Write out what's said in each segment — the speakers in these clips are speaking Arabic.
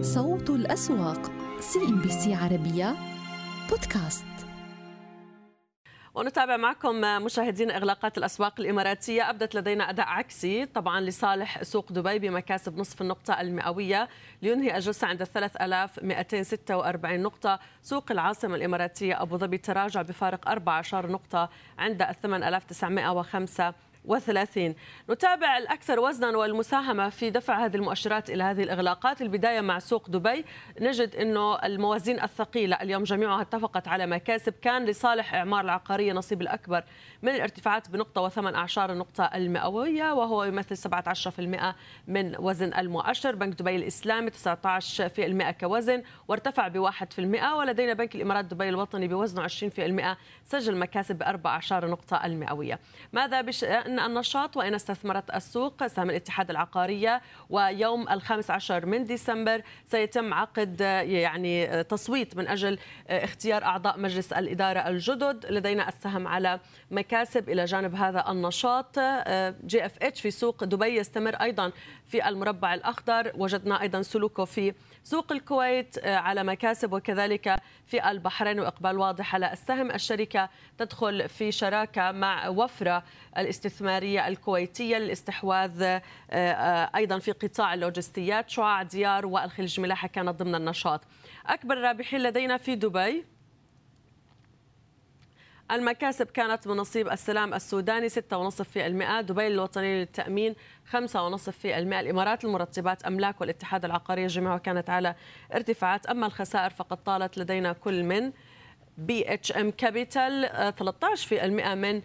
صوت الأسواق CNBC عربية بودكاست. ونتابع معكم مشاهدينا إغلاقات الأسواق الإماراتية. أبدت لدينا أداء عكسي طبعا لصالح سوق دبي بمكاسب نصف النقطة المئوية. لينهي الجلسه عند 3246 نقطة. سوق العاصمة الإماراتية أبو ظبي تراجع بفارق 14 نقطة عند 8905 وثلاثين. نتابع الأكثر وزنا والمساهمة في دفع هذه المؤشرات إلى هذه الإغلاقات. البداية مع سوق دبي. نجد أنه الموازين الثقيلة اليوم جميعها اتفقت على مكاسب. كان لصالح إعمار العقارية نصيب الأكبر من الارتفاعات بنقطة وثمان أعشار النقطة المئوية وهو يمثل 17% من وزن المؤشر. بنك دبي الإسلامي 19% كوزن وارتفع في المئة. ولدينا بنك الإمارات دبي الوطني بوزنه 20% سجل مكاسب بأربع أعشار النقطة المئوية. ماذا بشأن النشاط وأين استثمرت السوق سهم الاتحاد العقارية ويوم الخامس عشر من ديسمبر سيتم عقد يعني تصويت من أجل اختيار أعضاء مجلس الإدارة الجدد لدينا السهم على مكاسب إلى جانب هذا النشاط. GFH في سوق دبي يستمر أيضا في المربع الأخضر. وجدنا أيضا سلوكه في سوق الكويت على مكاسب وكذلك في البحرين. وإقبال واضح على السهم. الشركة تدخل في شراكة مع وفرة الاستثمارية الكويتية للاستحواذ أيضا في قطاع اللوجستيات شعاع ديار والخليج ملاحة كانت ضمن النشاط. أكبر الرابحين لدينا في دبي. المكاسب كانت من نصيب السلام السوداني 6.5% دبي الوطني للتأمين 5.5% الإمارات المرتبات أملاك والاتحاد العقاري جميعها كانت على ارتفاعات أما الخسائر فقد طالت لدينا كل من BHM Capital 13% من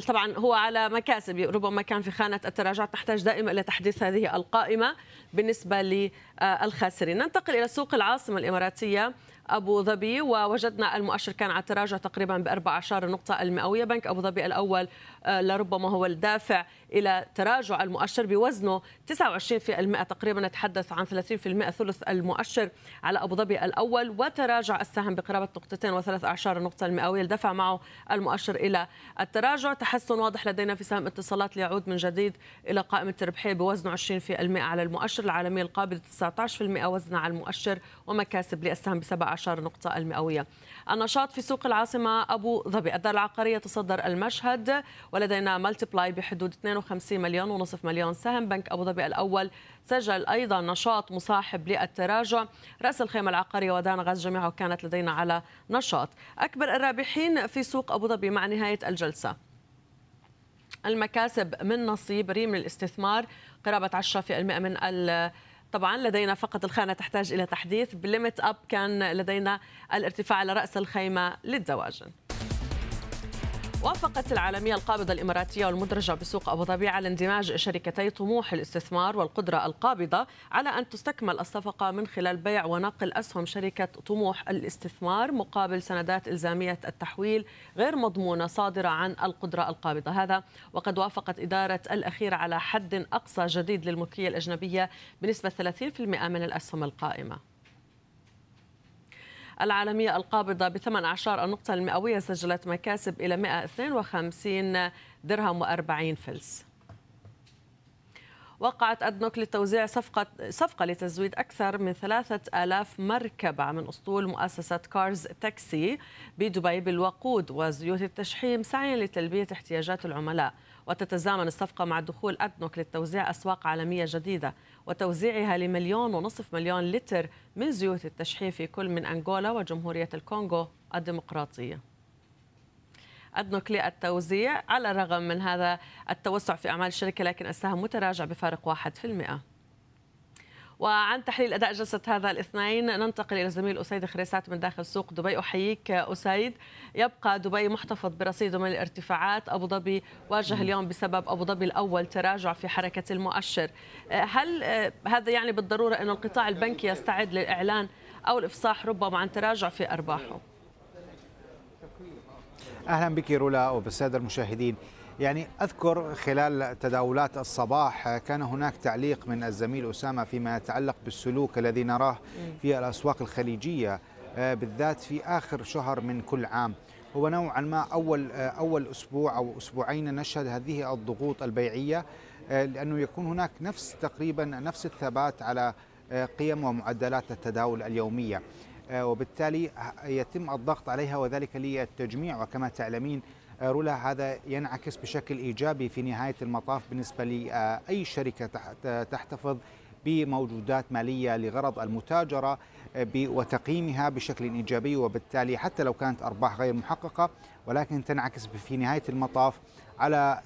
طبعا هو على مكاسب ربما كان في خانة التراجعات نحتاج دائما إلى تحديث هذه القائمة بالنسبة للخاسرين. ننتقل إلى سوق العاصمة الإماراتية. أبو ظبي ووجدنا المؤشر كان على تراجع تقريبا ب 14 نقطة المئوية. بنك أبو ظبي الأول لربما هو الدافع إلى تراجع المؤشر بوزنه. 29% تقريبا نتحدث عن 30% ثلث المؤشر على أبو ظبي الأول. وتراجع السهم بقرابة نقطتين وثلاث أعشار النقطة المئوية. الدفع معه المؤشر إلى التراجع. تحسن واضح لدينا في سهم اتصالات ليعود من جديد إلى قائمة الربحية بوزنه. 20% على المؤشر العالمي القابض. 19% وزنه على المؤشر ومكاسب للسهم ب 17 نقطه المئوية. النشاط في سوق العاصمة أبو ظبي. الدار العقارية تصدر المشهد. ولدينا ملتبلاي بحدود 52 مليون ونصف مليون سهم. بنك أبو ظبي الأول سجل أيضا نشاط مصاحب للتراجع. رأس الخيمة العقارية ودان غاز جميعها كانت لدينا على نشاط. أكبر الرابحين في سوق أبو ظبي مع نهاية الجلسة. المكاسب من نصيب ريم الاستثمار قرابة 10% من طبعا لدينا فقط الخانة تحتاج إلى تحديث. بليمت أب كان لدينا الارتفاع على رأس الخيمة للدواجن. وافقت العالمية القابضة الإماراتية والمدرجة بسوق أبو ظبي على اندماج شركتي طموح الاستثمار والقدرة القابضة على أن تستكمل الصفقة من خلال بيع ونقل أسهم شركة طموح الاستثمار مقابل سندات إلزامية التحويل غير مضمونة صادرة عن القدرة القابضة. هذا وقد وافقت إدارة الأخيرة على حد أقصى جديد للملكية الأجنبية بنسبة 30% من الأسهم القائمة. العالمية القابضة بثمان أعشار النقطة المئوية سجلت مكاسب إلى 152 درهم و40 فلس. وقعت أدنوك لتوزيع صفقة, صفقة لتزويد أكثر من ثلاثة آلاف مركبة من أسطول مؤسسة Cars Taxi بدبي بالوقود وزيوت التشحيم سعيا لتلبية احتياجات العملاء. وتتزامن الصفقة مع دخول أدنوك للتوزيع أسواق عالمية جديدة وتوزيعها لمليون ونصف مليون لتر من زيوت التشحيم في كل من أنغولا وجمهورية الكونغو الديمقراطية. أدنوك للتوزيع على الرغم من هذا التوسع في أعمال الشركة لكن السهم متراجع بفارق 1% وعن تحليل أداء جلسة هذا الاثنين ننتقل إلى الزميل أسيد خريسات من داخل سوق دبي. أحييك أسيد. يبقى دبي محتفظ برصيده من الارتفاعات. أبو ظبي واجه اليوم بسبب أبو ظبي الأول تراجع في حركة المؤشر. هل هذا يعني بالضرورة انه القطاع البنكي يستعد للإعلان أو الإفصاح ربما عن تراجع في أرباحه؟ أهلا بك رولا وبالسادة المشاهدين. يعني أذكر خلال تداولات الصباح كان هناك تعليق من الزميل أسامة فيما يتعلق بالسلوك الذي نراه في الأسواق الخليجية بالذات في آخر شهر من كل عام. هو نوعا ما أول أول أسبوع أو أسبوعين نشهد هذه الضغوط البيعية لأنه يكون هناك نفس تقريبا نفس الثبات على قيم ومعدلات التداول اليومية. وبالتالي يتم الضغط عليها وذلك للتجميع. وكما تعلمين رولا هذا ينعكس بشكل إيجابي في نهاية المطاف بالنسبة لأي شركة تحتفظ بموجودات مالية لغرض المتاجرة وتقييمها بشكل إيجابي وبالتالي حتى لو كانت أرباح غير محققة ولكن تنعكس في نهاية المطاف على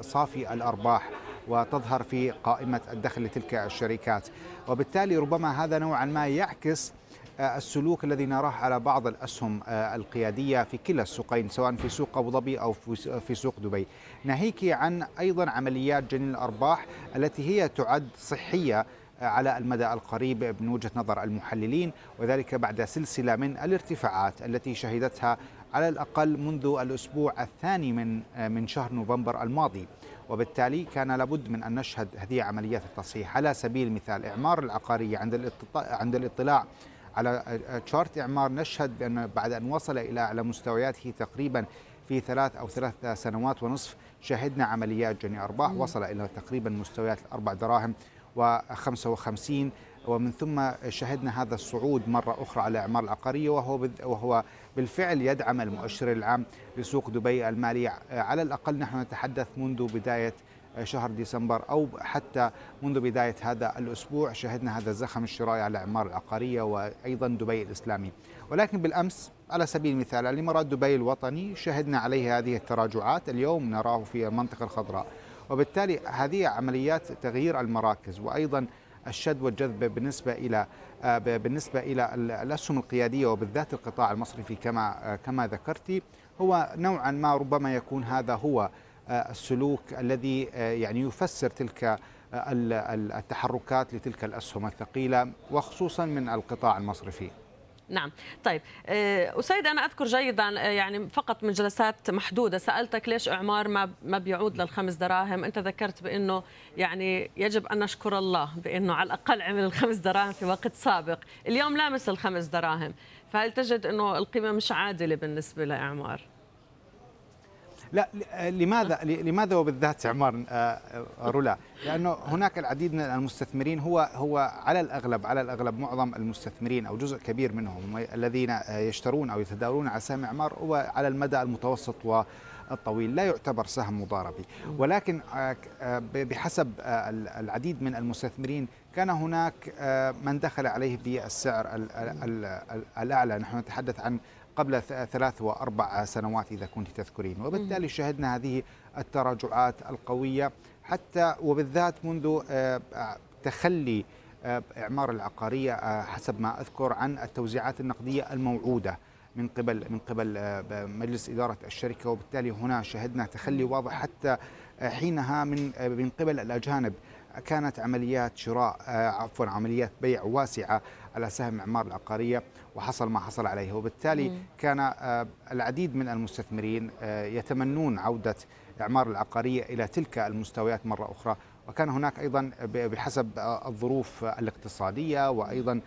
صافي الأرباح وتظهر في قائمة الدخل لتلك الشركات. وبالتالي ربما هذا نوعا ما يعكس السلوك الذي نراه على بعض الأسهم القيادية في كلا السوقين سواء في سوق أبو ظبي أو في سوق دبي. ناهيك عن أيضا عمليات جني الأرباح التي هي تعد صحية على المدى القريب من وجهة نظر المحللين وذلك بعد سلسلة من الارتفاعات التي شهدتها على الأقل منذ الأسبوع الثاني من من شهر نوفمبر الماضي. وبالتالي كان لابد من أن نشهد هذه عمليات التصحيح على سبيل المثال إعمار العقارية عند عند الاطلاع على تشارت إعمار نشهد بأن بعد أن وصل إلى اعلى مستوياته تقريبا في ثلاث أو ثلاث سنوات ونصف شهدنا عمليات جني أرباح مم. وصل إلى تقريبا مستويات الأربع دراهم و55 ومن ثم شهدنا هذا الصعود مرة أخرى على الأعمار العقارية وهو وهو بالفعل يدعم المؤشر العام لسوق دبي المالي على الأقل نحن نتحدث منذ بداية شهر ديسمبر أو حتى منذ بداية هذا الأسبوع شهدنا هذا الزخم الشرائي على الأعمار العقارية وأيضا دبي الإسلامي. ولكن بالأمس على سبيل المثال الإمارات دبي الوطني شهدنا عليه هذه التراجعات. اليوم نراه في المنطقة الخضراء. وبالتالي هذه عمليات تغيير المراكز وأيضا الشد والجذب بالنسبة إلى بالنسبة إلى الأسهم القيادية وبالذات القطاع المصرفي كما كما ذكرتي هو نوعا ما ربما يكون هذا هو السلوك الذي يعني يفسر تلك التحركات لتلك الأسهم الثقيلة وخصوصا من القطاع المصرفي. نعم. طيب أسيد أنا أذكر جيدا يعني فقط من جلسات محدودة سألتك ليش إعمار ما ما بيعود للخمس دراهم؟ أنت ذكرت بأنه يعني يجب أن نشكر الله بأنه على الأقل عمل الخمس دراهم في وقت سابق. اليوم لامس الخمس دراهم. فهل تجد أنه القيمة مش عادلة بالنسبة لإعمار لا لماذا لماذا وبالذات عمار رولا؟ لأنه هناك العديد من المستثمرين هو هو على الأغلب على الأغلب معظم المستثمرين أو جزء كبير منهم الذين يشترون أو يتداولون على سهم عمار هو على المدى المتوسط والطويل لا يعتبر سهم مضاربي ولكن بحسب العديد من المستثمرين كان هناك من دخل عليه بالسعر الأعلى نحن نتحدث عن قبل ثلاث وأربع سنوات إذا كنت تذكرين. وبالتالي شهدنا هذه التراجعات القوية حتى وبالذات منذ تخلي إعمار العقارية حسب ما أذكر عن التوزيعات النقدية الموعودة من قبل من قبل مجلس إدارة الشركة. وبالتالي هنا شهدنا تخلي واضح حتى حينها من من قبل الأجانب كانت عمليات شراء عفوا عمليات بيع واسعة على سهم إعمار العقارية. وحصل ما حصل عليه. وبالتالي مم. كان العديد من المستثمرين يتمنون عودة إعمار العقارية إلى تلك المستويات مرة أخرى. وكان هناك أيضا بحسب الظروف الاقتصادية وأيضا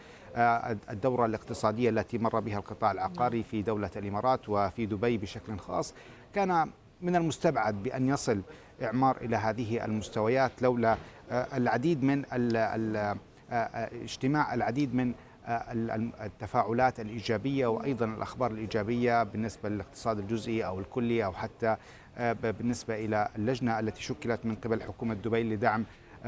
الدورة الاقتصادية التي مر بها القطاع العقاري في دولة الإمارات وفي دبي بشكل خاص كان من المستبعد بأن يصل إعمار إلى هذه المستويات لولا العديد من اجتماع العديد من التفاعلات الإيجابية وأيضا الأخبار الإيجابية بالنسبة للاقتصاد الجزئي أو الكلي أو حتى بالنسبة إلى اللجنة التي شكلت من قبل حكومة دبي لدعم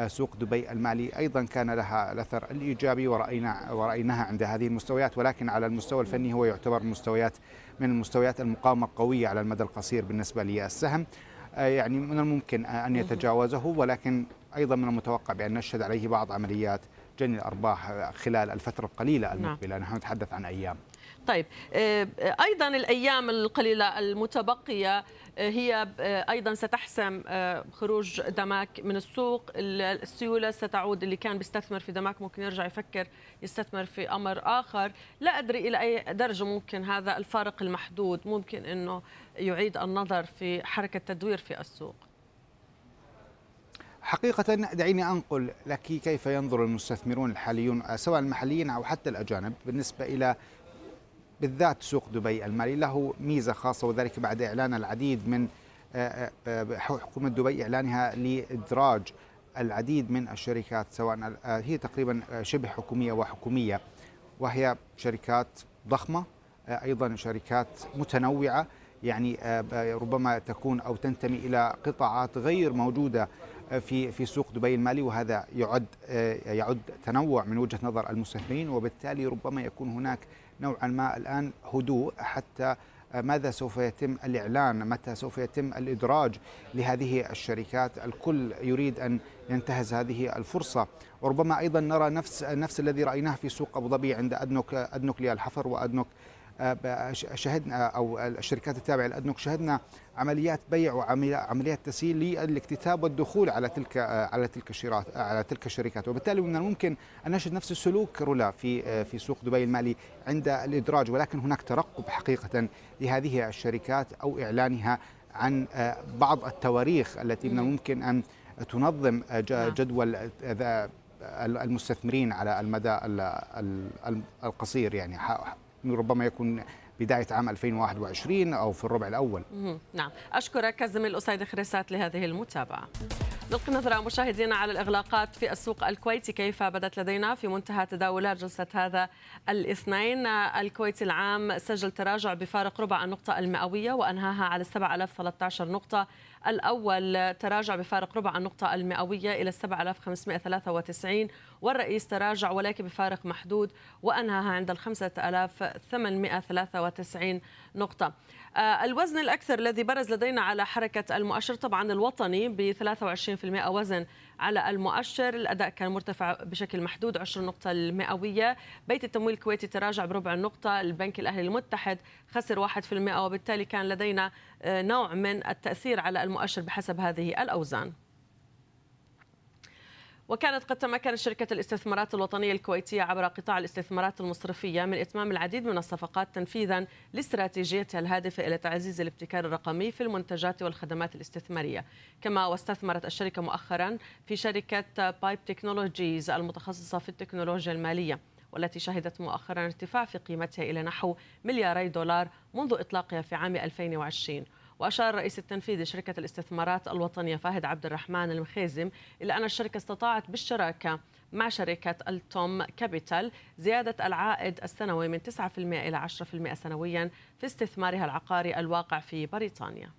سوق دبي المالي. أيضا كان لها الأثر الإيجابي ورأينا ورأيناها عند هذه المستويات ولكن على المستوى الفني هو يعتبر مستويات من المستويات المقاومة القوية على المدى القصير بالنسبة للسهم يعني من الممكن أن يتجاوزه ولكن أيضا من المتوقع بأن نشهد عليه بعض عمليات جني الأرباح خلال الفترة القليلة المقبلة. نحن نتحدث عن أيام. طيب أيضا الأيام القليلة المتبقية هي أيضا ستحسم خروج دماك من السوق. السيولة ستعود اللي كان بيستثمر في دماك ممكن يرجع يفكر يستثمر في أمر آخر. لا أدري إلى أي درجة ممكن هذا الفارق المحدود ممكن إنه يعيد النظر في حركة تدوير في السوق. حقيقة دعيني أنقل لك كيف ينظر المستثمرون الحاليون سواء المحليين أو حتى الأجانب بالنسبة إلى بالذات سوق دبي المالي. له ميزة خاصة وذلك بعد إعلان العديد من حكومة دبي إعلانها لإدراج العديد من الشركات سواء هي تقريبا شبه حكومية وحكومية وهي شركات ضخمة أيضا شركات متنوعة يعني ربما تكون أو تنتمي إلى قطاعات غير موجودة في في سوق دبي المالي وهذا يعد يعد تنوع من وجهة نظر المستثمرين وبالتالي ربما يكون هناك نوعا ما الآن هدوء حتى ماذا سوف يتم الإعلان متى سوف يتم الإدراج لهذه الشركات؟ الكل يريد أن ينتهز هذه الفرصة. وربما أيضا نرى نفس نفس الذي رأيناه في سوق أبو ظبي عند أدنك أدنك للحفر وأدنك شهدنا أو الشركات التابعة لأدنوك شهدنا عمليات بيع وعمليات تسهيل للاكتتاب والدخول على تلك على تلك الشركات على تلك الشركات وبالتالي من الممكن أن نجد نفس السلوك رولا في في سوق دبي المالي عند الإدراج ولكن هناك ترقب حقيقة لهذه الشركات أو إعلانها عن بعض التواريخ التي من الممكن أن تنظم نعم. جدول المستثمرين على المدى القصير يعني ربما يكون بداية عام 2021 أو في الربع الأول. نعم. أشكرك الزميل أسيد خريسات لهذه المتابعة. نلقي نظرة مشاهدينا على الإغلاقات في السوق الكويتي. كيف بدت لدينا في منتهى تداولات جلسة هذا الاثنين. الكويتي العام سجل تراجع بفارق ربع النقطة المئوية وأنهاها على 7013 نقطة. الأول تراجع بفارق ربع النقطة المئوية إلى 7593 والرئيس تراجع ولكن بفارق محدود وأنهاها عند ال 5893 نقطة. آه، الوزن الأكثر الذي برز لدينا على حركة المؤشر طبعا الوطني ب 23% وزن على المؤشر. الأداء كان مرتفع بشكل محدود 20 نقطة المئوية. بيت التمويل الكويتي تراجع بربع النقطة البنك الأهلي المتحد خسر 1% وبالتالي كان لدينا آه، نوع من التأثير على المؤشر بحسب هذه الأوزان. وكانت قد تمكنت شركة الاستثمارات الوطنية الكويتية عبر قطاع الاستثمارات المصرفية من إتمام العديد من الصفقات تنفيذا لاستراتيجيتها الهادفة إلى تعزيز الابتكار الرقمي في المنتجات والخدمات الاستثمارية. كما واستثمرت الشركة مؤخرا في شركة Pipe Technologies المتخصصة في التكنولوجيا المالية والتي شهدت مؤخرا ارتفاع في قيمتها إلى نحو ملياري دولار منذ إطلاقها في عام 2020 وأشار الرئيس التنفيذي لشركة الاستثمارات الوطنية فهد عبد الرحمن المخيزم إلى أن الشركة استطاعت بالشراكة مع شركة التوم Capital زيادة العائد السنوي من 9% إلى 10% سنويا في استثمارها العقاري الواقع في بريطانيا.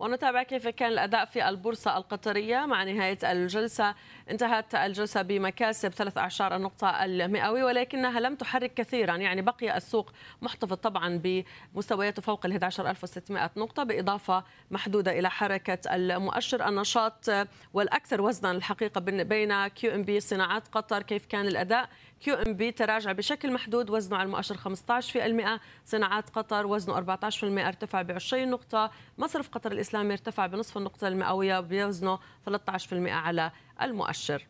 ونتابع كيف كان الأداء في البورصة القطرية مع نهاية الجلسة. انتهت الجلسة بمكاسب ثلاث أعشار النقطة المئوي ولكنها لم تحرك كثيرا. يعني بقي السوق محتفظ طبعا بمستوياته فوق ال 11600 نقطة بإضافة محدودة إلى حركة المؤشر النشاط والأكثر وزنا الحقيقة بين QNB صناعات قطر. كيف كان الأداء؟ QNB تراجع بشكل محدود. وزنه على المؤشر 15% صناعات قطر وزنه 14% ارتفع ب 20 نقطة. مصرف قطر الإسلامي ارتفع بنصف النقطة المئوية بوزنه 13% على المؤشر.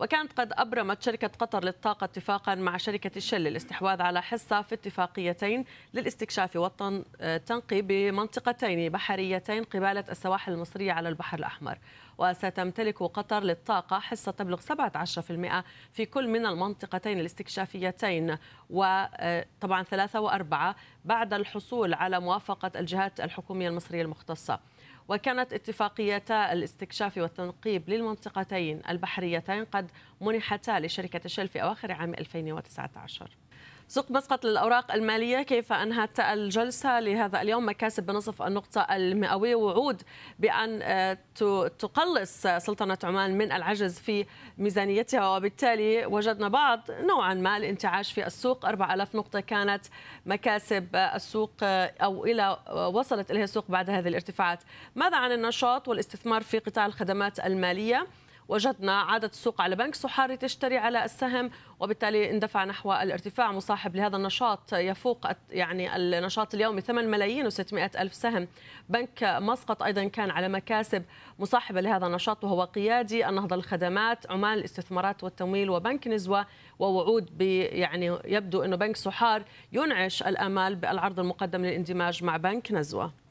وكانت قد أبرمت شركة قطر للطاقة اتفاقا مع شركة شل للاستحواذ على حصة في اتفاقيتين للاستكشاف والتنقي بمنطقتين بحريتين قبالة السواحل المصرية على البحر الأحمر. وستمتلك قطر للطاقة حصة تبلغ 17% في كل من المنطقتين الاستكشافيتين. وطبعا ثلاثة وأربعة بعد الحصول على موافقة الجهات الحكومية المصرية المختصة. وكانت اتفاقيتا الاستكشاف والتنقيب للمنطقتين البحريتين قد منحتا لشركة شل في أواخر عام 2019 سوق مسقط للأوراق المالية كيف أنهت الجلسة لهذا اليوم؟ مكاسب بنصف النقطة المئوية. وعود بأن آه، تقلص سلطنة عمان من العجز في ميزانيتها. وبالتالي وجدنا بعض نوعا ما الانتعاش في السوق. 4000 نقطة كانت مكاسب السوق آه، أو إلى وصلت إليها السوق بعد هذه الارتفاعات. ماذا عن النشاط والاستثمار في قطاع الخدمات المالية؟ وجدنا عادة السوق على بنك صحاري تشتري على السهم وبالتالي اندفع نحو الارتفاع. مصاحب لهذا النشاط يفوق يعني النشاط اليومي 8 ملايين و600 ألف سهم. بنك مسقط أيضا كان على مكاسب. مصاحبة لهذا النشاط وهو قيادي النهضة الخدمات عمان الاستثمارات والتمويل وبنك نزوة ووعود يعني يبدو أنه بنك صحار ينعش الأمال بالعرض المقدم للإندماج مع بنك نزوة.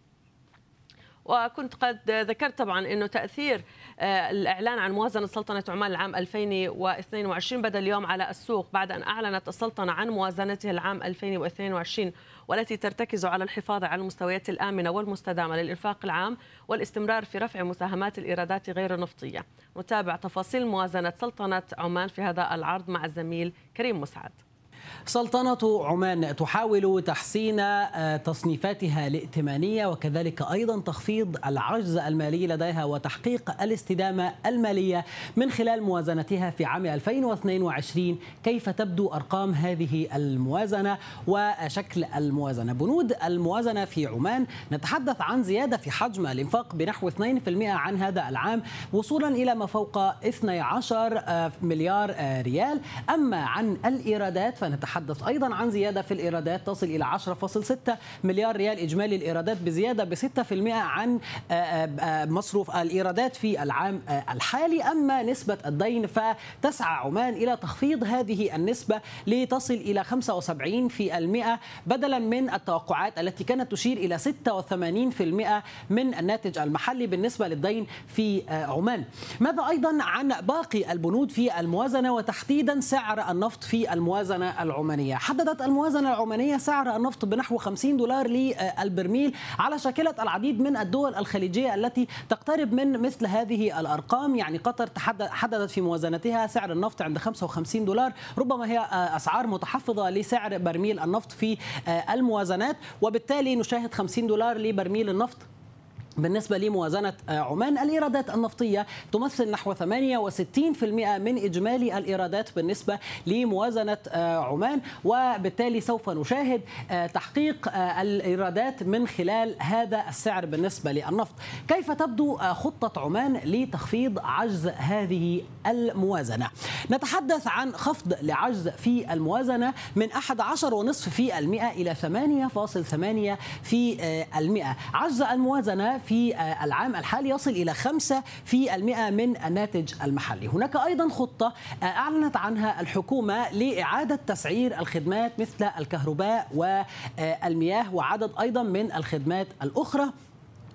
وكنت قد ذكرت طبعا إنه تأثير آه، الإعلان عن موازنة سلطنة عمان العام 2022 بدأ اليوم على السوق بعد أن أعلنت السلطنة عن موازنتها العام 2022 والتي ترتكز على الحفاظ على المستويات الآمنة والمستدامة للإنفاق العام والاستمرار في رفع مساهمات الإيرادات غير النفطية. نتابع تفاصيل موازنة سلطنة عمان في هذا العرض مع الزميل كريم مسعد. سلطنة عمان تحاول تحسين آه، تصنيفاتها الائتمانية وكذلك أيضا تخفيض العجز المالي لديها وتحقيق الاستدامة المالية من خلال موازنتها في عام 2022 كيف تبدو أرقام هذه الموازنة وشكل الموازنة؟ بنود الموازنة في عمان. نتحدث عن زيادة في حجم الإنفاق بنحو 2% عن هذا العام وصولا إلى ما فوق 12 آه، مليار آه، ريال. أما عن الإيرادات فنتحدث أيضا عن زيادة في الإيرادات تصل إلى 10.6 مليار ريال إجمالي الإيرادات بزيادة ب 6% عن آه، آه، مصروف الإيرادات في العام آه، الحالي. أما نسبة الدين فتسعى عمان إلى تخفيض هذه النسبة لتصل إلى 75% بدلا من التوقعات التي كانت تشير إلى 86% من الناتج المحلي بالنسبة للدين في عمان. ماذا أيضا عن باقي البنود في الموازنة وتحديدا سعر النفط في الموازنة العمانية. حددت الموازنة العمانية سعر النفط بنحو 50 دولار للبرميل على شاكلة العديد من الدول الخليجية التي تقترب من مثل هذه الأرقام. يعني قطر حددت في موازنتها سعر النفط عند 55 دولار. ربما هي أسعار متحفظة لسعر برميل النفط في الموازنات. وبالتالي نشاهد 50 دولار لبرميل النفط. بالنسبة لموازنة آه، عمان الإيرادات النفطية تمثل نحو 68% من إجمالي الإيرادات بالنسبة لموازنة آه، عمان. وبالتالي سوف نشاهد آه، تحقيق الإيرادات من خلال هذا السعر بالنسبة للنفط. كيف تبدو خطة عمان لتخفيض عجز هذه الموازنة؟ نتحدث عن خفض لعجز في الموازنة من 11.5 في المئة إلى 8.8 في المئة. عجز الموازنة في آه، العام الحالي يصل إلى 5 في المئة من الناتج المحلي. هناك أيضا خطة آه، أعلنت عنها الحكومة لإعادة تسعير الخدمات مثل الكهرباء والمياه وعدد أيضا من الخدمات الأخرى.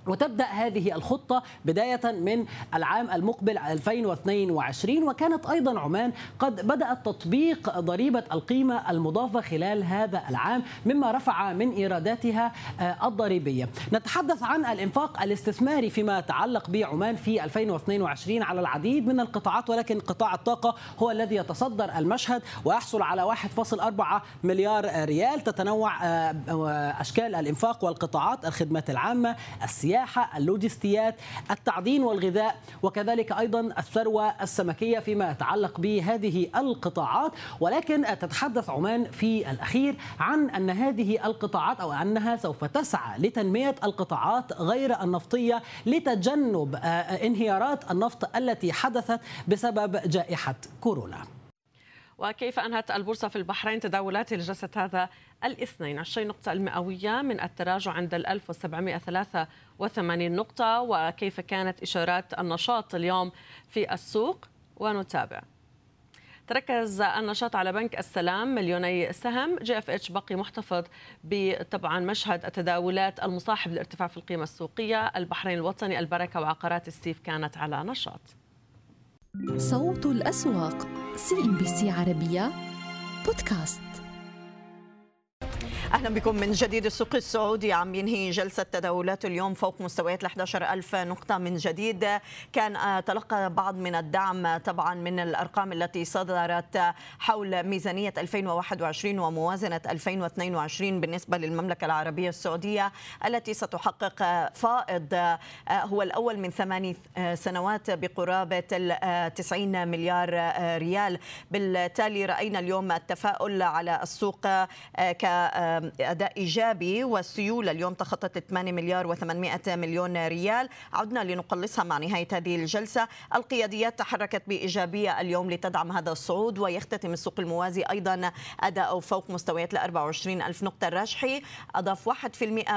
وتبدأ هذه الخطة بداية من العام المقبل 2022 وكانت أيضا عمان قد بدأت تطبيق ضريبة القيمة المضافة خلال هذا العام مما رفع من إيراداتها آه، الضريبية. نتحدث عن الإنفاق الاستثماري فيما يتعلق بعمان في 2022 على العديد من القطاعات ولكن قطاع الطاقة هو الذي يتصدر المشهد ويحصل على 1.4 مليار ريال تتنوع آه، أشكال الإنفاق والقطاعات الخدمات العامة السياسة السياحة اللوجستيات التعدين والغذاء وكذلك أيضا الثروة السمكية فيما يتعلق بهذه القطاعات. ولكن تتحدث عمان في الأخير عن أن هذه القطاعات أو أنها سوف تسعى لتنمية القطاعات غير النفطية لتجنب آه، انهيارات النفط التي حدثت بسبب جائحة كورونا. وكيف أنهت البورصة في البحرين تداولاتها لجلسة هذا الاثنين. عشري النقطة المئوية من التراجع عند ال 1783 نقطة وكيف كانت إشارات النشاط اليوم في السوق؟ ونتابع. تركز النشاط على بنك السلام مليوني سهم. GFH بقي محتفظ بطبعا مشهد التداولات المصاحب للارتفاع في القيمة السوقية. البحرين الوطني البركة وعقارات السيف كانت على نشاط. صوت الأسواق CNBC عربية بودكاست. أهلا بكم. من جديد السوق السعودي عم ينهي جلسة تداولات اليوم فوق مستويات ال 11000 نقطة من جديد. كان آه، تلقى بعض من الدعم طبعا من الأرقام التي صدرت حول ميزانية 2021 وموازنة 2022 بالنسبة للمملكة العربية السعودية التي ستحقق فائض آه، هو الأول من ثماني آه، سنوات بقرابة ال 90 مليار ريال. بالتالي رأينا اليوم التفاؤل على السوق ك أداء إيجابي والسيولة. اليوم تخطت 8 مليار و800 مليون ريال. عدنا لنقلصها مع نهاية هذه الجلسة. القياديات تحركت بإيجابية اليوم لتدعم هذا الصعود ويختتم السوق الموازي أيضا أداء فوق مستويات ل 24 ألف نقطة الراجحي أضاف 1%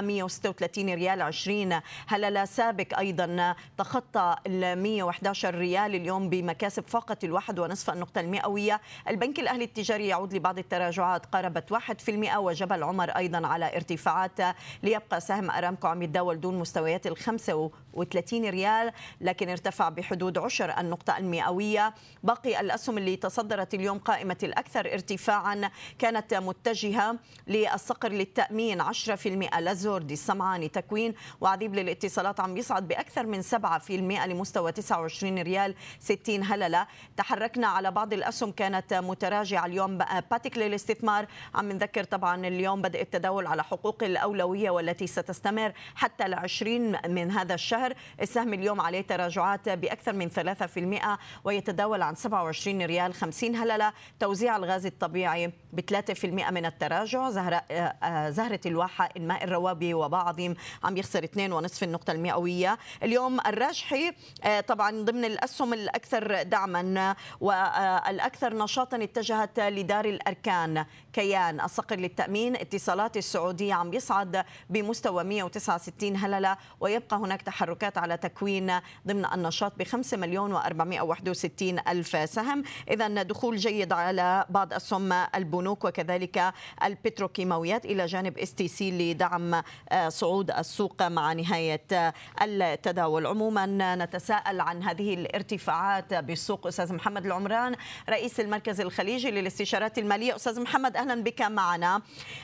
136 ريال 20 هلال سابق أيضا. تخطى ال 111 ريال اليوم بمكاسب فاقت الواحد ونصف النقطة المئوية. البنك الأهلي التجاري يعود لبعض التراجعات قاربت 1% وجبل العمر أيضا على ارتفاعات ليبقى سهم أرامكو عم يتداول دون مستويات ال 35 ريال لكن ارتفع بحدود عشر النقطة المئوية. باقي الأسهم اللي تصدرت اليوم قائمة الأكثر ارتفاعا كانت متجهة للصقر للتأمين. 10% لزوردي السمعاني تكوين وعذيب للاتصالات عم يصعد بأكثر من 7% لمستوى 29 ريال 60 هللة. تحركنا على بعض الأسهم كانت متراجعة اليوم. باتيك للاستثمار عم نذكر طبعا اليوم بدأ التداول على حقوق الأولوية والتي ستستمر حتى العشرين من هذا الشهر. السهم اليوم عليه تراجعات بأكثر من 3% ويتداول عن 27 ريال 50 هللة. توزيع الغاز الطبيعي ب 3% من التراجع. زهرة آه، زهرة الواحة الماء الروابي وبعضهم عم يخسر 2.5 النقطة المئوية. اليوم الراجحي آه، طبعا ضمن الأسهم الأكثر دعما والأكثر نشاطا اتجهت لدار الأركان. كيان الصقر للتأمين اتصالات السعودية عم يصعد بمستوى 169 هللة ويبقى هناك تحركات على تكوين ضمن النشاط ب 5 مليون و461 ألف سهم. إذا دخول جيد على بعض أسهم البنوك. وكذلك البتروكيماويات إلى جانب STC لدعم آه، صعود السوق مع نهاية التداول. عموما نتساءل عن هذه الارتفاعات بالسوق. أستاذ محمد العمران رئيس المركز الخليجي للاستشارات المالية. أستاذ محمد أهلا بك معنا.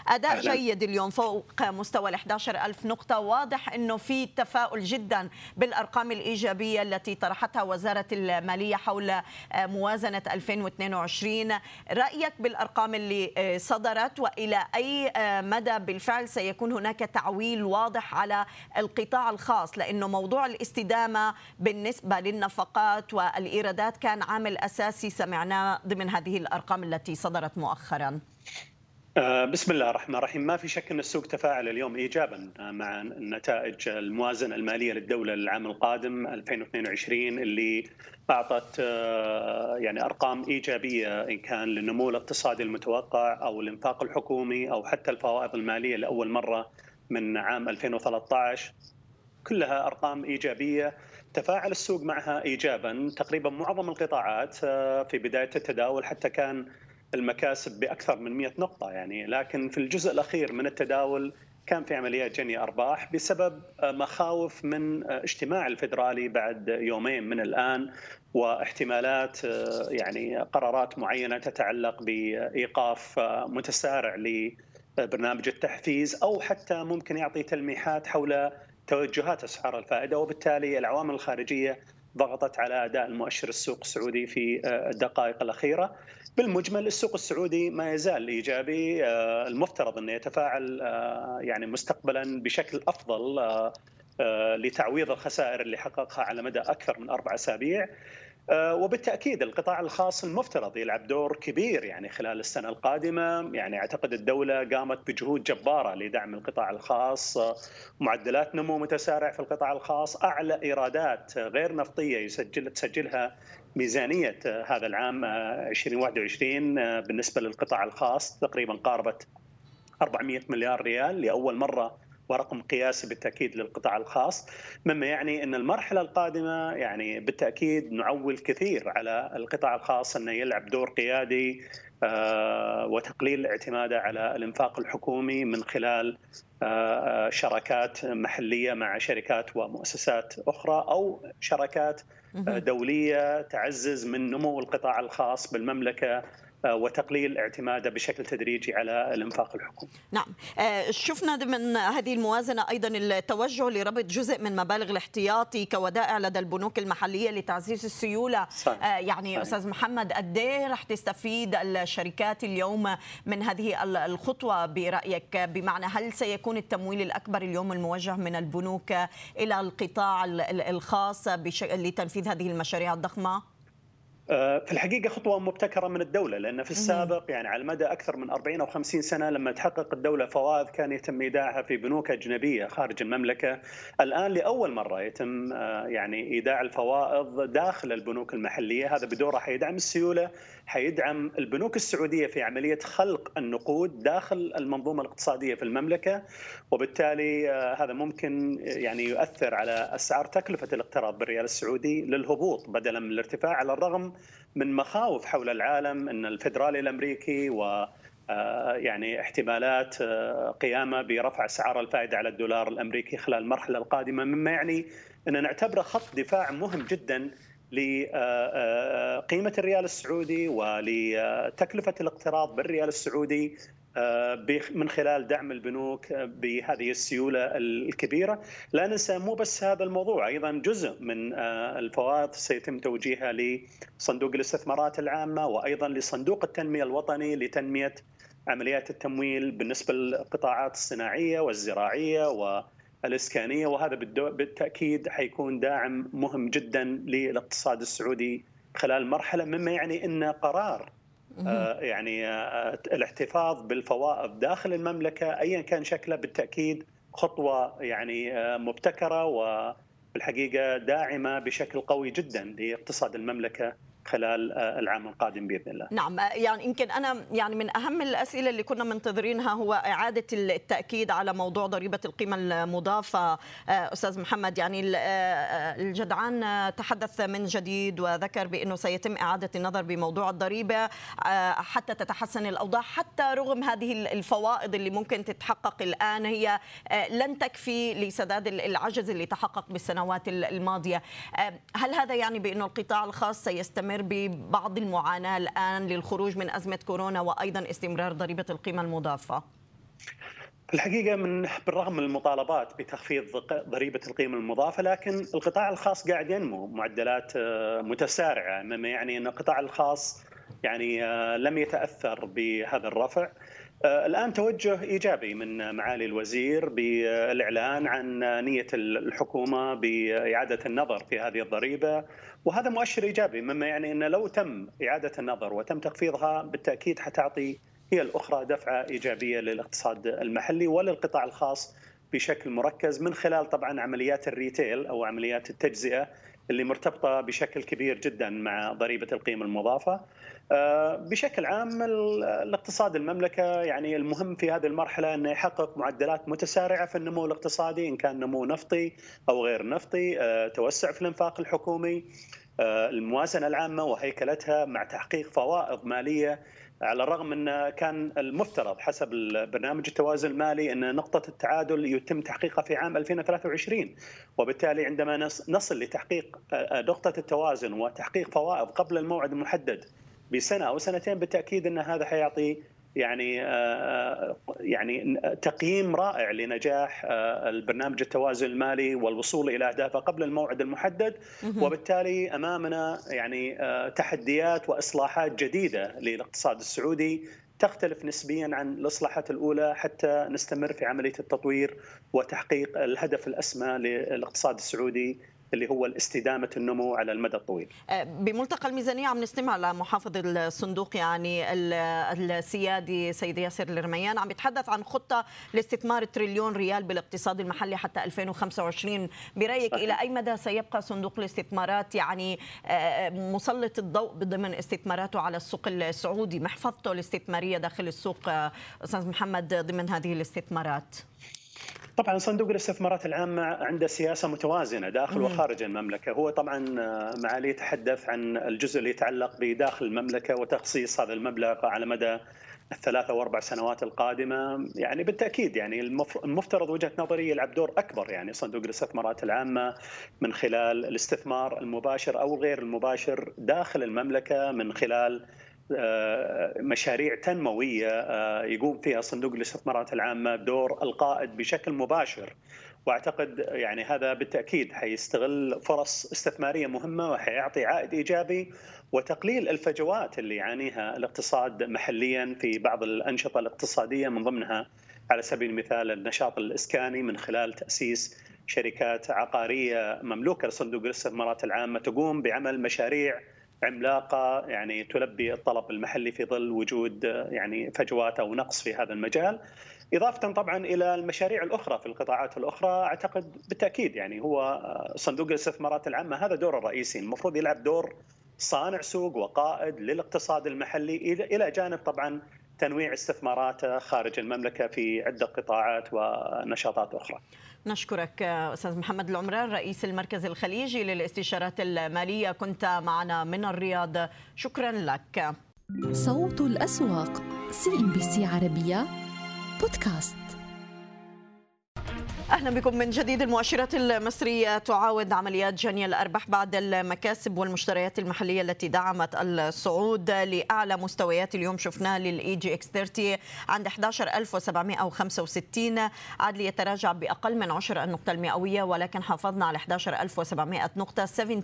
أداء أهلا. جيد اليوم فوق مستوى ال 11000 نقطة. واضح أنه في تفاؤل جدا بالأرقام الإيجابية التي طرحتها وزارة المالية حول موازنة 2022 رأيك بالأرقام اللي صدرت وإلى أي مدى بالفعل سيكون هناك تعويل واضح على القطاع الخاص لأنه موضوع الاستدامة بالنسبة للنفقات والإيرادات كان عامل أساسي سمعناه ضمن هذه الأرقام التي صدرت مؤخرا. آه، بسم الله الرحمن الرحيم. ما في شك أن السوق تفاعل اليوم ايجابا آه، مع نتائج الموازنة المالية للدولة للعام القادم 2022 اللي أعطت آه، يعني أرقام إيجابية إن كان للنمو الاقتصادي المتوقع أو الإنفاق الحكومي أو حتى الفوائض المالية لأول مرة من عام 2013 كلها أرقام إيجابية. تفاعل السوق معها ايجابا. تقريبا معظم القطاعات في بداية التداول حتى كان المكاسب بأكثر من 100 نقطة يعني. لكن في الجزء الأخير من التداول كان في عمليات جني أرباح بسبب مخاوف من اجتماع الفدرالي بعد يومين من الآن واحتمالات يعني قرارات معينة تتعلق بإيقاف متسارع لبرنامج التحفيز أو حتى ممكن يعطي تلميحات حول توجهات أسعار الفائدة. وبالتالي العوامل الخارجية ضغطت على أداء المؤشر السوق السعودي في الدقائق الأخيرة. بالمجمل السوق السعودي ما يزال إيجابي آه، المفترض انه يتفاعل آه، يعني مستقبلا بشكل أفضل آه، لتعويض الخسائر اللي حققها على مدى أكثر من أربع أسابيع. وبالتأكيد القطاع الخاص المفترض يلعب دور كبير يعني خلال السنة القادمة. يعني أعتقد الدولة قامت بجهود جبارة لدعم القطاع الخاص. معدلات نمو متسارع في القطاع الخاص أعلى إيرادات غير نفطية يسجل تسجلها ميزانية هذا العام 2021 آه، آه، بالنسبة للقطاع الخاص تقريبا قاربت 400 مليار ريال لأول مرة ورقم قياسي بالتأكيد للقطاع الخاص مما يعني إن المرحلة القادمة يعني بالتأكيد نعول كثير على القطاع الخاص إنه يلعب دور قيادي آه، وتقليل اعتماده على الإنفاق الحكومي من خلال شراكات محلية مع شركات ومؤسسات أخرى أو شراكات دولية تعزز من نمو القطاع الخاص بالمملكة آه، وتقليل اعتماده بشكل تدريجي على الانفاق الحكومي. نعم، آه، شفنا من هذه الموازنة أيضا التوجه لربط جزء من مبالغ الاحتياطي كودائع لدى البنوك المحلية لتعزيز السيولة، صحيح. آه، يعني صحيح. أستاذ محمد قد إيه رح تستفيد الشركات اليوم من هذه الخطوة برأيك؟ بمعنى هل سيكون التمويل الأكبر اليوم الموجه من البنوك إلى القطاع الخاص لتنفيذ هذه المشاريع الضخمة؟ آه، في الحقيقة خطوة مبتكرة من الدولة لأن في السابق يعني على مدى أكثر من 40 أو 50 سنة لما تحقق الدولة فوائد كان يتم إيداعها في بنوك أجنبية خارج المملكة، الآن لأول مرة يتم آه، يعني إيداع الفوائض داخل البنوك المحلية، هذا بدوره حيدعم السيولة، حيدعم البنوك السعودية في عملية خلق النقود داخل المنظومة الاقتصادية في المملكة، وبالتالي آه، هذا ممكن يعني يؤثر على أسعار تكلفة الاقتراض بالريال السعودي للهبوط بدلا من الارتفاع على الرغم من مخاوف حول العالم أن الفدرالي الأمريكي و يعني احتمالات قيامة برفع أسعار الفائدة على الدولار الأمريكي خلال المرحلة القادمة. مما يعني ان نعتبره خط دفاع مهم جدا لقيمه الريال السعودي ولتكلفه الاقتراض بالريال السعودي آه، من خلال دعم البنوك بهذه السيولة الكبيرة، لا ننسى مو بس هذا الموضوع أيضا جزء من آه، الفوائد سيتم توجيهها لصندوق الاستثمارات العامة وأيضا لصندوق التنمية الوطني لتنمية عمليات التمويل بالنسبة للقطاعات الصناعية والزراعية والإسكانية. وهذا بالتأكيد حيكون داعم مهم جدا للاقتصاد السعودي خلال مرحلة مما يعني إن قرار آه، يعني آه، الاحتفاظ بالفوائد داخل المملكة ايا كان شكله بالتأكيد خطوة يعني آه، مبتكرة وبالحقيقة داعمة بشكل قوي جدا لاقتصاد المملكة. خلال آه، العام القادم بإذن الله. نعم يعني يمكن أنا يعني من أهم الأسئلة اللي كنا منتظرينها هو إعادة التأكيد على موضوع ضريبة القيمة المضافة آه، أستاذ محمد يعني آه، الجدعان تحدث من جديد وذكر بأنه سيتم إعادة النظر بموضوع الضريبة حتى تتحسن الأوضاع حتى رغم هذه الفوائد اللي ممكن تتحقق الآن هي لن تكفي لسداد العجز اللي تحقق بالسنوات الماضية. هل هذا يعني بأنه القطاع الخاص سيستمر نستمر ببعض المعاناة الآن للخروج من أزمة كورونا وأيضا استمرار ضريبة القيمة المضافة؟ الحقيقة من بالرغم من المطالبات بتخفيض ضريبة القيمة المضافة لكن القطاع الخاص قاعد ينمو معدلات آه، متسارعة مما يعني أن القطاع الخاص يعني آه، لم يتأثر بهذا الرفع آه، الآن توجه إيجابي من معالي الوزير بالإعلان عن نية الحكومة بإعادة النظر في هذه الضريبة وهذا مؤشر إيجابي مما يعني أن لو تم إعادة النظر وتم تخفيضها بالتأكيد حتعطي هي الأخرى دفعة إيجابية للاقتصاد المحلي وللقطاع الخاص بشكل مركز من خلال طبعا عمليات الريتيل أو عمليات التجزئة اللي مرتبطة بشكل كبير جدا مع ضريبة القيمة المضافة. آه، بشكل عام الاقتصاد المملكة يعني المهم في هذه المرحلة أنه يحقق معدلات متسارعة في النمو الاقتصادي إن كان نمو نفطي أو غير نفطي آه، توسع في الإنفاق الحكومي آه، الموازنة العامة وهيكلتها مع تحقيق فوائض مالية على الرغم أن كان المفترض حسب البرنامج التوازن المالي أن نقطة التعادل يتم تحقيقها في عام 2023 وبالتالي عندما نصل لتحقيق نقطة التوازن وتحقيق فوائد قبل الموعد المحدد بسنة أو سنتين بالتأكيد إن هذا حيعطي يعني آه، يعني تقييم رائع لنجاح آه، البرنامج التوازن المالي والوصول إلى أهدافه قبل الموعد المحدد. وبالتالي أمامنا يعني آه، تحديات وإصلاحات جديدة للاقتصاد السعودي تختلف نسبيا عن الإصلاحات الأولى حتى نستمر في عملية التطوير وتحقيق الهدف الأسمى للاقتصاد السعودي. اللي هو الاستدامة النمو على المدى الطويل. أه، بملتقى الميزانية عم نستمع لمحافظ الصندوق يعني السيادي سيد ياسر الرميان عم يتحدث عن خطة لاستثمار تريليون ريال بالاقتصاد المحلي حتى 2025 برأيك إلى أي مدى سيبقى صندوق الاستثمارات يعني أه، مسلط الضوء ضمن استثماراته على السوق السعودي محفظته الاستثمارية داخل السوق أستاذ محمد ضمن هذه الاستثمارات؟ طبعا صندوق الاستثمارات العامة عنده سياسة متوازنة داخل وخارج المملكة. هو طبعا آه، معالي يتحدث عن الجزء اللي يتعلق بداخل المملكة وتخصيص هذا المبلغ على مدى الثلاثة واربع سنوات القادمة يعني بالتأكيد يعني المفترض وجهة نظري يلعب دور أكبر يعني صندوق الاستثمارات العامة من خلال الاستثمار المباشر أو غير المباشر داخل المملكة من خلال مشاريع تنموية آه، يقوم فيها صندوق الاستثمارات العامة دور القائد بشكل مباشر. وأعتقد يعني هذا بالتأكيد حيستغل فرص استثمارية مهمة وحيعطي عائد إيجابي وتقليل الفجوات اللي يعانيها الاقتصاد محليا في بعض الأنشطة الاقتصادية من ضمنها على سبيل المثال النشاط الإسكاني من خلال تأسيس شركات عقارية مملوكة لصندوق الاستثمارات العامة تقوم بعمل مشاريع عملاقة يعني تلبي الطلب المحلي في ظل وجود يعني فجوات أو نقص في هذا المجال. إضافة طبعا إلى المشاريع الأخرى في القطاعات الأخرى أعتقد بالتأكيد يعني هو صندوق الاستثمارات العامة هذا دوره الرئيسي المفروض يلعب دور صانع سوق وقائد للاقتصاد المحلي إلى جانب طبعا تنويع استثماراته خارج المملكة في عدة قطاعات ونشاطات أخرى. نشكرك أستاذ محمد العمران رئيس المركز الخليجي للاستشارات المالية. كنت معنا من الرياض. شكرا لك. صوت الأسواق CNBC عربية بودكاست. أهلا بكم من جديد. المؤشرات المصرية تعاود عمليات جني الأرباح بعد المكاسب والمشتريات المحلية التي دعمت الصعود لأعلى مستويات اليوم. شفناه لل EGX 30 عند 11765 عاد ليتراجع بأقل من 10 النقطة المئوية ولكن حافظنا على 11700 نقطة. 70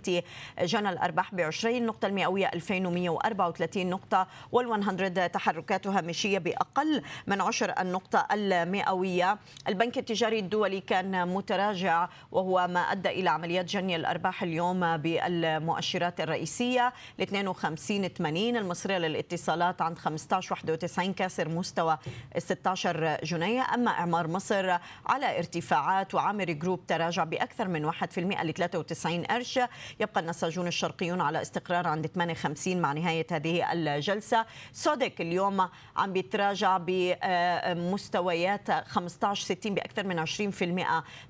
جنى الأرباح ب 20 نقطة المئوية 2134 نقطة. وال100 تحركات هامشيه بأقل من 10 النقطة المئوية. البنك التجاري الدولي كان متراجع وهو ما أدى إلى عمليات جني الأرباح اليوم بالمؤشرات الرئيسية. ل 52 80 المصرية للاتصالات عند 15 91 كاسر مستوى 16 جنيه. أما إعمار مصر على ارتفاعات وعامر جروب تراجع بأكثر من 1% ل 93 قرش. يبقى النساجون الشرقيون على استقرار عند 58 مع نهاية هذه الجلسة. سودك اليوم عم بيتراجع بمستويات 15 60 بأكثر من 20%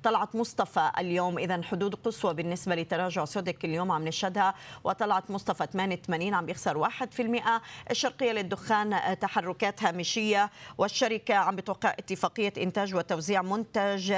طلعت مصطفى اليوم إذا حدود قصوى بالنسبة لتراجع سودك اليوم عم نشهدها. وطلعت مصطفى 88 عم بيخسر 1% الشرقية للدخان تحركات هامشية. والشركة عم بتوقع اتفاقية إنتاج وتوزيع منتج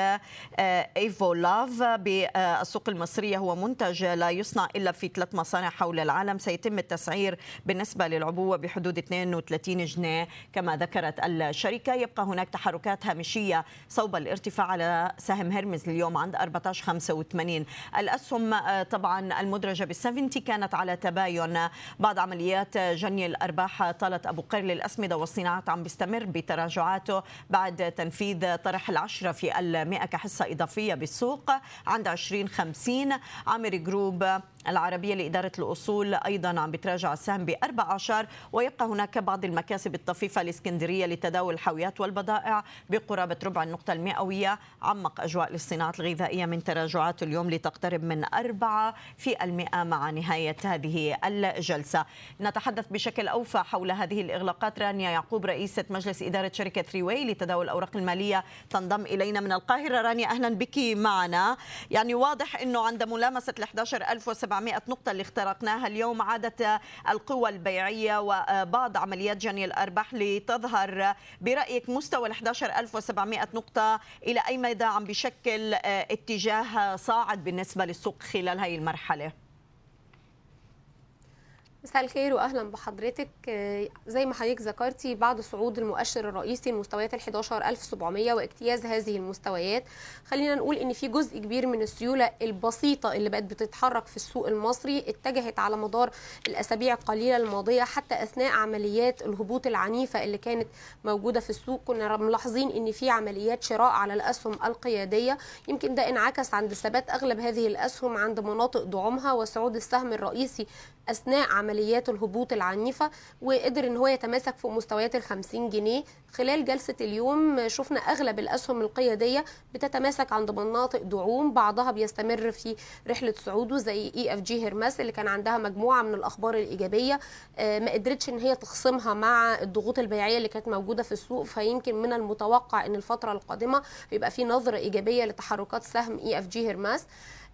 إيفو لاف بالسوق المصرية. هو منتج لا يصنع إلا في ثلاث مصانع حول العالم. سيتم التسعير بالنسبة للعبوة بحدود 32 جنيه كما ذكرت الشركة. يبقى هناك تحركات هامشية صوب الارتفاع على سهم هرمز اليوم عند 14.85 الأسهم طبعا المدرجة بال70 كانت على تباين. بعد عمليات جني الأرباح طالت أبو قير للأسمدة والصناعات عم بيستمر بتراجعاته بعد تنفيذ طرح العشرة في المئة كحصة إضافية بالسوق عند 20.50 عامر جروب العربية لإدارة الأصول أيضا عم بتراجع السهم ب 14 ويبقى هناك بعض المكاسب الطفيفة الإسكندرية لتداول الحاويات والبضائع بقرابة ربع النقطة المئوية. عمق أجواء للصناعات الغذائية من تراجعات اليوم لتقترب من 4 في المئة مع نهاية هذه الجلسة. نتحدث بشكل أوفى حول هذه الإغلاقات. رانيا يعقوب رئيسة مجلس إدارة شركة ريوي لتداول الأوراق المالية تنضم إلينا من القاهرة. رانيا أهلا بك معنا. يعني واضح أنه عند ملامسة ال 11700 نقطة اللي اخترقناها اليوم عادت القوى البيعية وبعض عمليات جني الأرباح لتظهر برأيك مستوى ال 11700 نقطة إلى أي مدى عم بشكل اتجاه صاعد بالنسبة للسوق خلال هذه المرحلة؟ مساء الخير واهلا بحضرتك. زي ما حضرتك ذكرتي بعد صعود المؤشر الرئيسي لمستويات ال 11700 واجتياز هذه المستويات خلينا نقول إن في جزء كبير من السيولة البسيطة اللي بقت بتتحرك في السوق المصري اتجهت على مدار الأسابيع القليلة الماضية حتى أثناء عمليات الهبوط العنيفة اللي كانت موجودة في السوق. كنا ملاحظين إن في عمليات شراء على الأسهم القيادية. يمكن ده انعكس عند ثبات أغلب هذه الأسهم عند مناطق دعومها وصعود السهم الرئيسي أثناء عمليات الهبوط العنيفة وقدر إن هو يتماسك في مستويات ال 50 جنيه. خلال جلسة اليوم شفنا أغلب الأسهم القيادية بتتماسك عند مناطق دعوم بعضها بيستمر في رحلة صعوده زي EFG Hermes اللي كان عندها مجموعة من الأخبار الإيجابية. ما قدرتش إن هي تخصمها مع الضغوط البيعية اللي كانت موجودة في السوق. فيمكن من المتوقع إن الفترة القادمة يبقى في نظرة إيجابية لتحركات سهم EFG Hermes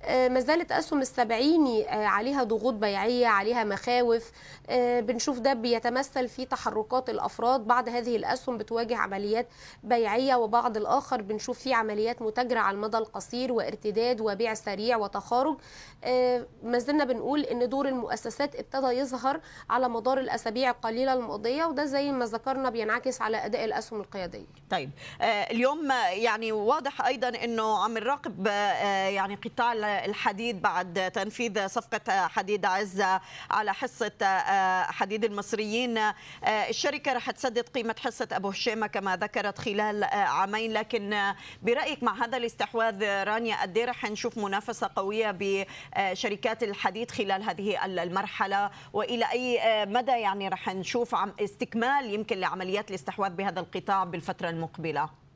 ما زالت أسهم السبعيني عليها ضغوط بيعية عليها مخاوف. بنشوف ده بيتمثل في تحركات الأفراد. بعض هذه الأسهم بتواجه عمليات بيعية وبعض الآخر بنشوف فيه عمليات متاجرة على المدى القصير وارتداد وبيع سريع وتخارج. ما زلنا بنقول إن دور المؤسسات ابتدى يظهر على مدار الأسابيع القليلة الماضيه وده زي ما ذكرنا بينعكس على أداء الأسهم القيادية. طيب اليوم يعني واضح أيضا إنه عم نراقب يعني قطاع الحديد بعد تنفيذ صفقة حديد عزة على حصة حديد المصريين. الشركة رح تسدد قيمة حصة أبو هشيمة كما ذكرت خلال عامين. لكن برأيك مع هذا الاستحواذ رانيا قد رح نشوف منافسة قوية بشركات الحديد خلال هذه المرحلة؟ وإلى أي مدى يعني رح نشوف استكمال يمكن لعمليات الاستحواذ بهذا القطاع بالفترة المقبلة؟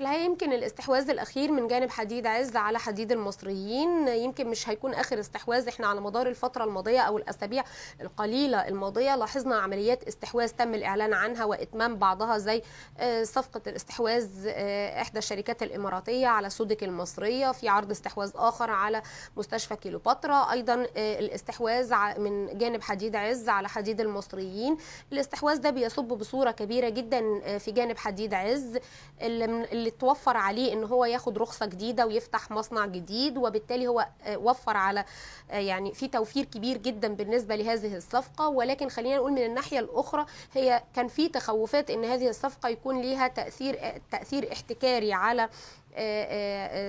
الحقيقة يمكن الاستحواذ الأخير من جانب حديد عز على حديد المصريين يمكن مش هيكون آخر استحواذ إحنا على مدار الفترة الماضية أو الأسابيع القليلة الماضية لاحظنا عمليات استحواذ تم الإعلان عنها وإتمام بعضها زي آه، صفقة الاستحواذ آه، إحدى الشركات الإماراتية على سودك المصرية في عرض استحواذ آخر على مستشفى كيلوباترا أيضا آه، الاستحواذ من جانب حديد عز على حديد المصريين. الاستحواذ ده بيصب بصورة كبيرة جدا في جانب حديد عز. اللي, اللي توفر عليه إن هو ياخد رخصة جديدة ويفتح مصنع جديد وبالتالي هو آه، وفر على آه، يعني في توفير كبير جدا بالنسبة لهذه الصفقة. ولكن خلينا نقول من الناحية الأخرى هي كان في تخوفات إن هذه الصفقة يكون ليها تأثير آه، تأثير احتكاري على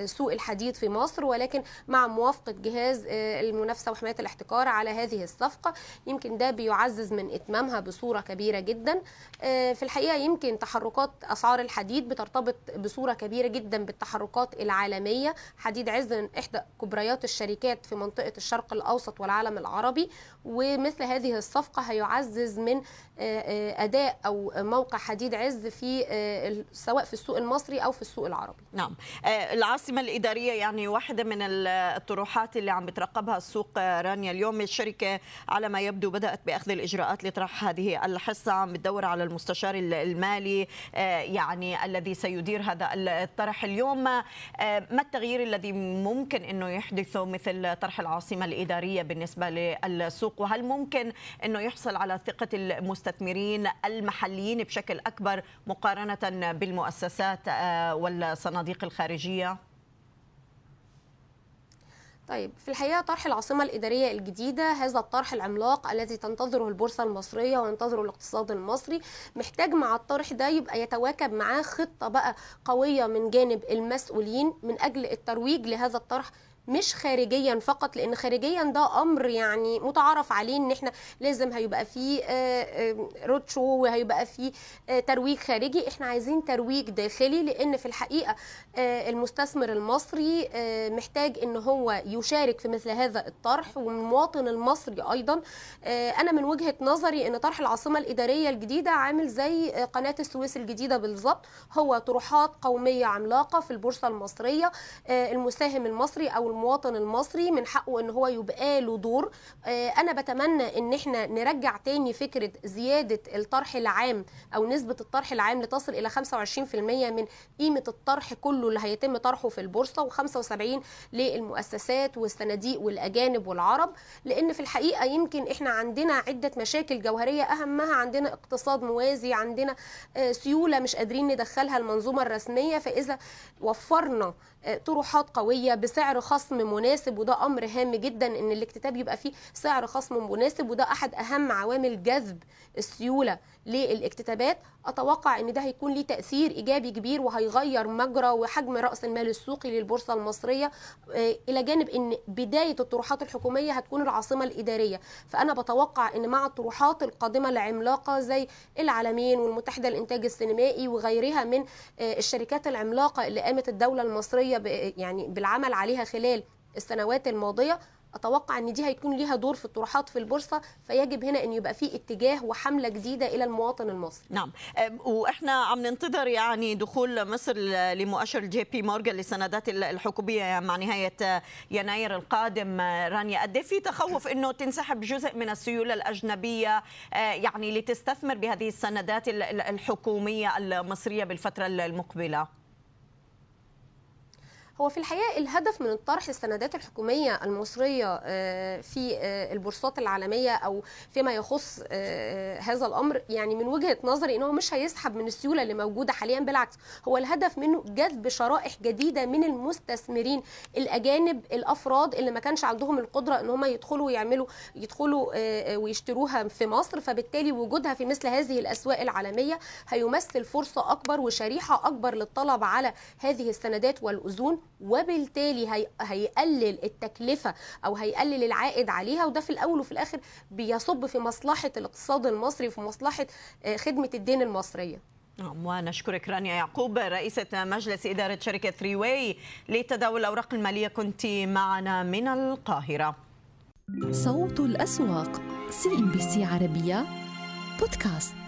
سوق الحديد في مصر ولكن مع موافقة جهاز آه، المنافسة وحماية الاحتكار على هذه الصفقة يمكن ده بيعزز من إتمامها بصورة كبيرة جدا. آه، في الحقيقة يمكن تحركات أسعار الحديد بترتبط بصورة كبيرة جدا بالتحركات العالمية. حديد عز من إحدى كبريات الشركات في منطقة الشرق الأوسط والعالم العربي ومثل هذه الصفقة هيعزز من آه، آه، أداء أو موقع حديد عز في آه، سواء في السوق المصري أو في السوق العربي. نعم. آه، العاصمة الإدارية يعني واحدة من ال- الطروحات اللي عم بترقبها السوق آه، رانيا اليوم. الشركة على ما يبدو بدأت بأخذ الإجراءات لطرح هذه الحصة. عم بتدور على المستشار ال- المالي آه، يعني الذي سيدير هذا الطرح اليوم. آه، ما التغيير الذي ممكن أنه يحدثه مثل طرح العاصمة الإدارية بالنسبة للسوق؟ وهل ممكن أنه يحصل على ثقة المستثمرين المحليين بشكل أكبر مقارنة بالمؤسسات آه، والصناديق الخارجية؟ طيب في الحقيقة طرح العاصمة الإدارية الجديدة هذا الطرح العملاق الذي تنتظره البورصة المصرية وينتظره الاقتصاد المصري محتاج مع الطرح ده يبقى يتواكب معاه خطة بقى قوية من جانب المسؤولين من أجل الترويج لهذا الطرح مش خارجيا فقط لأن خارجيا ده أمر يعني متعارف عليه إن إحنا لازم هيبقى فيه road show وهيبقى فيه آه، ترويج خارجي. إحنا عايزين ترويج داخلي لأن في الحقيقة آه، المستثمر المصري آه، محتاج إن هو يشارك في مثل هذا الطرح والمواطن المصري أيضا. آه، أنا من وجهة نظري إن طرح العاصمة الإدارية الجديدة عامل زي آه، قناة السويس الجديدة بالظبط. هو طروحات قومية عملاقة في البورصة المصرية آه، المساهم المصري أو المواطن المصري من حقه إن هو يبقى له دور. آه، أنا بتمنى إن إحنا نرجع تاني فكرة زيادة الطرح العام أو نسبة الطرح العام لتصل إلى 25% من قيمة الطرح كله اللي هيتم طرحه في البورصة و75 للمؤسسات والصناديق والأجانب والعرب. لأن في الحقيقة يمكن إحنا عندنا عدة مشاكل جوهرية أهمها عندنا اقتصاد موازي عندنا آه، سيولة مش قادرين ندخلها المنظومة الرسمية. فإذا وفرنا طروحات قوية بسعر خصم مناسب وده أمر هام جدا إن الاكتتاب يبقى فيه سعر خصم مناسب وده أحد أهم عوامل جذب السيولة. للاكتتابات. أتوقع إن ده هيكون ليه تأثير إيجابي كبير وهيغير مجرى وحجم رأس المال السوقي للبورصة المصرية. آه، إلى جانب إن بداية الطروحات الحكومية هتكون العاصمة الإدارية. فأنا بتوقع إن مع الطروحات القادمة العملاقة زي العالمين والمتحدة للإنتاج السينمائي وغيرها من آه، الشركات العملاقة اللي قامت الدولة المصرية يعني بالعمل عليها خلال السنوات الماضية أتوقع إن دي هيكون ليها دور في الطروحات في البورصة فيجب هنا إن يبقى في اتجاه وحملة جديدة إلى المواطن المصري. نعم. وإحنا عم ننتظر يعني دخول مصر لمؤشر جي بي مورغان للسندات ال- الحكومية مع نهاية يناير القادم. رانيا قد إيه في تخوف إنه تنسحب جزء من السيولة الأجنبية؟ آه، يعني لتستثمر بهذه السندات ال- ال- الحكومية المصرية بالفترة المقبلة؟ هو في الحقيقة الهدف من الطرح السندات الحكومية المصرية آه، في آه، البورصات العالمية أو فيما يخص آه، هذا الأمر يعني من وجهة نظري ان هو مش هيسحب من السيولة اللي موجودة حاليا بالعكس هو الهدف منه جذب شرائح جديدة من المستثمرين الأجانب الأفراد اللي ما كانش عندهم القدرة إن هم يدخلوا ويعملوا يدخلوا ويشتروها في مصر فبالتالي وجودها في مثل هذه الأسواق العالمية هيمثل فرصة أكبر وشريحة أكبر للطلب على هذه السندات والأذون. وبالتالي هي هيقلل التكلفة أو هيقلل العائد عليها وده في الأول وفي الآخر بيصب في مصلحة الاقتصاد المصري وفي مصلحة آه، خدمة الدين المصرية. نعم ونشكرك رانيا يعقوب رئيسة مجلس إدارة شركة ثري واي لتداول الأوراق المالية. كنت معنا من القاهرة. صوت الأسواق سي إم بي سي عربية بودكاست.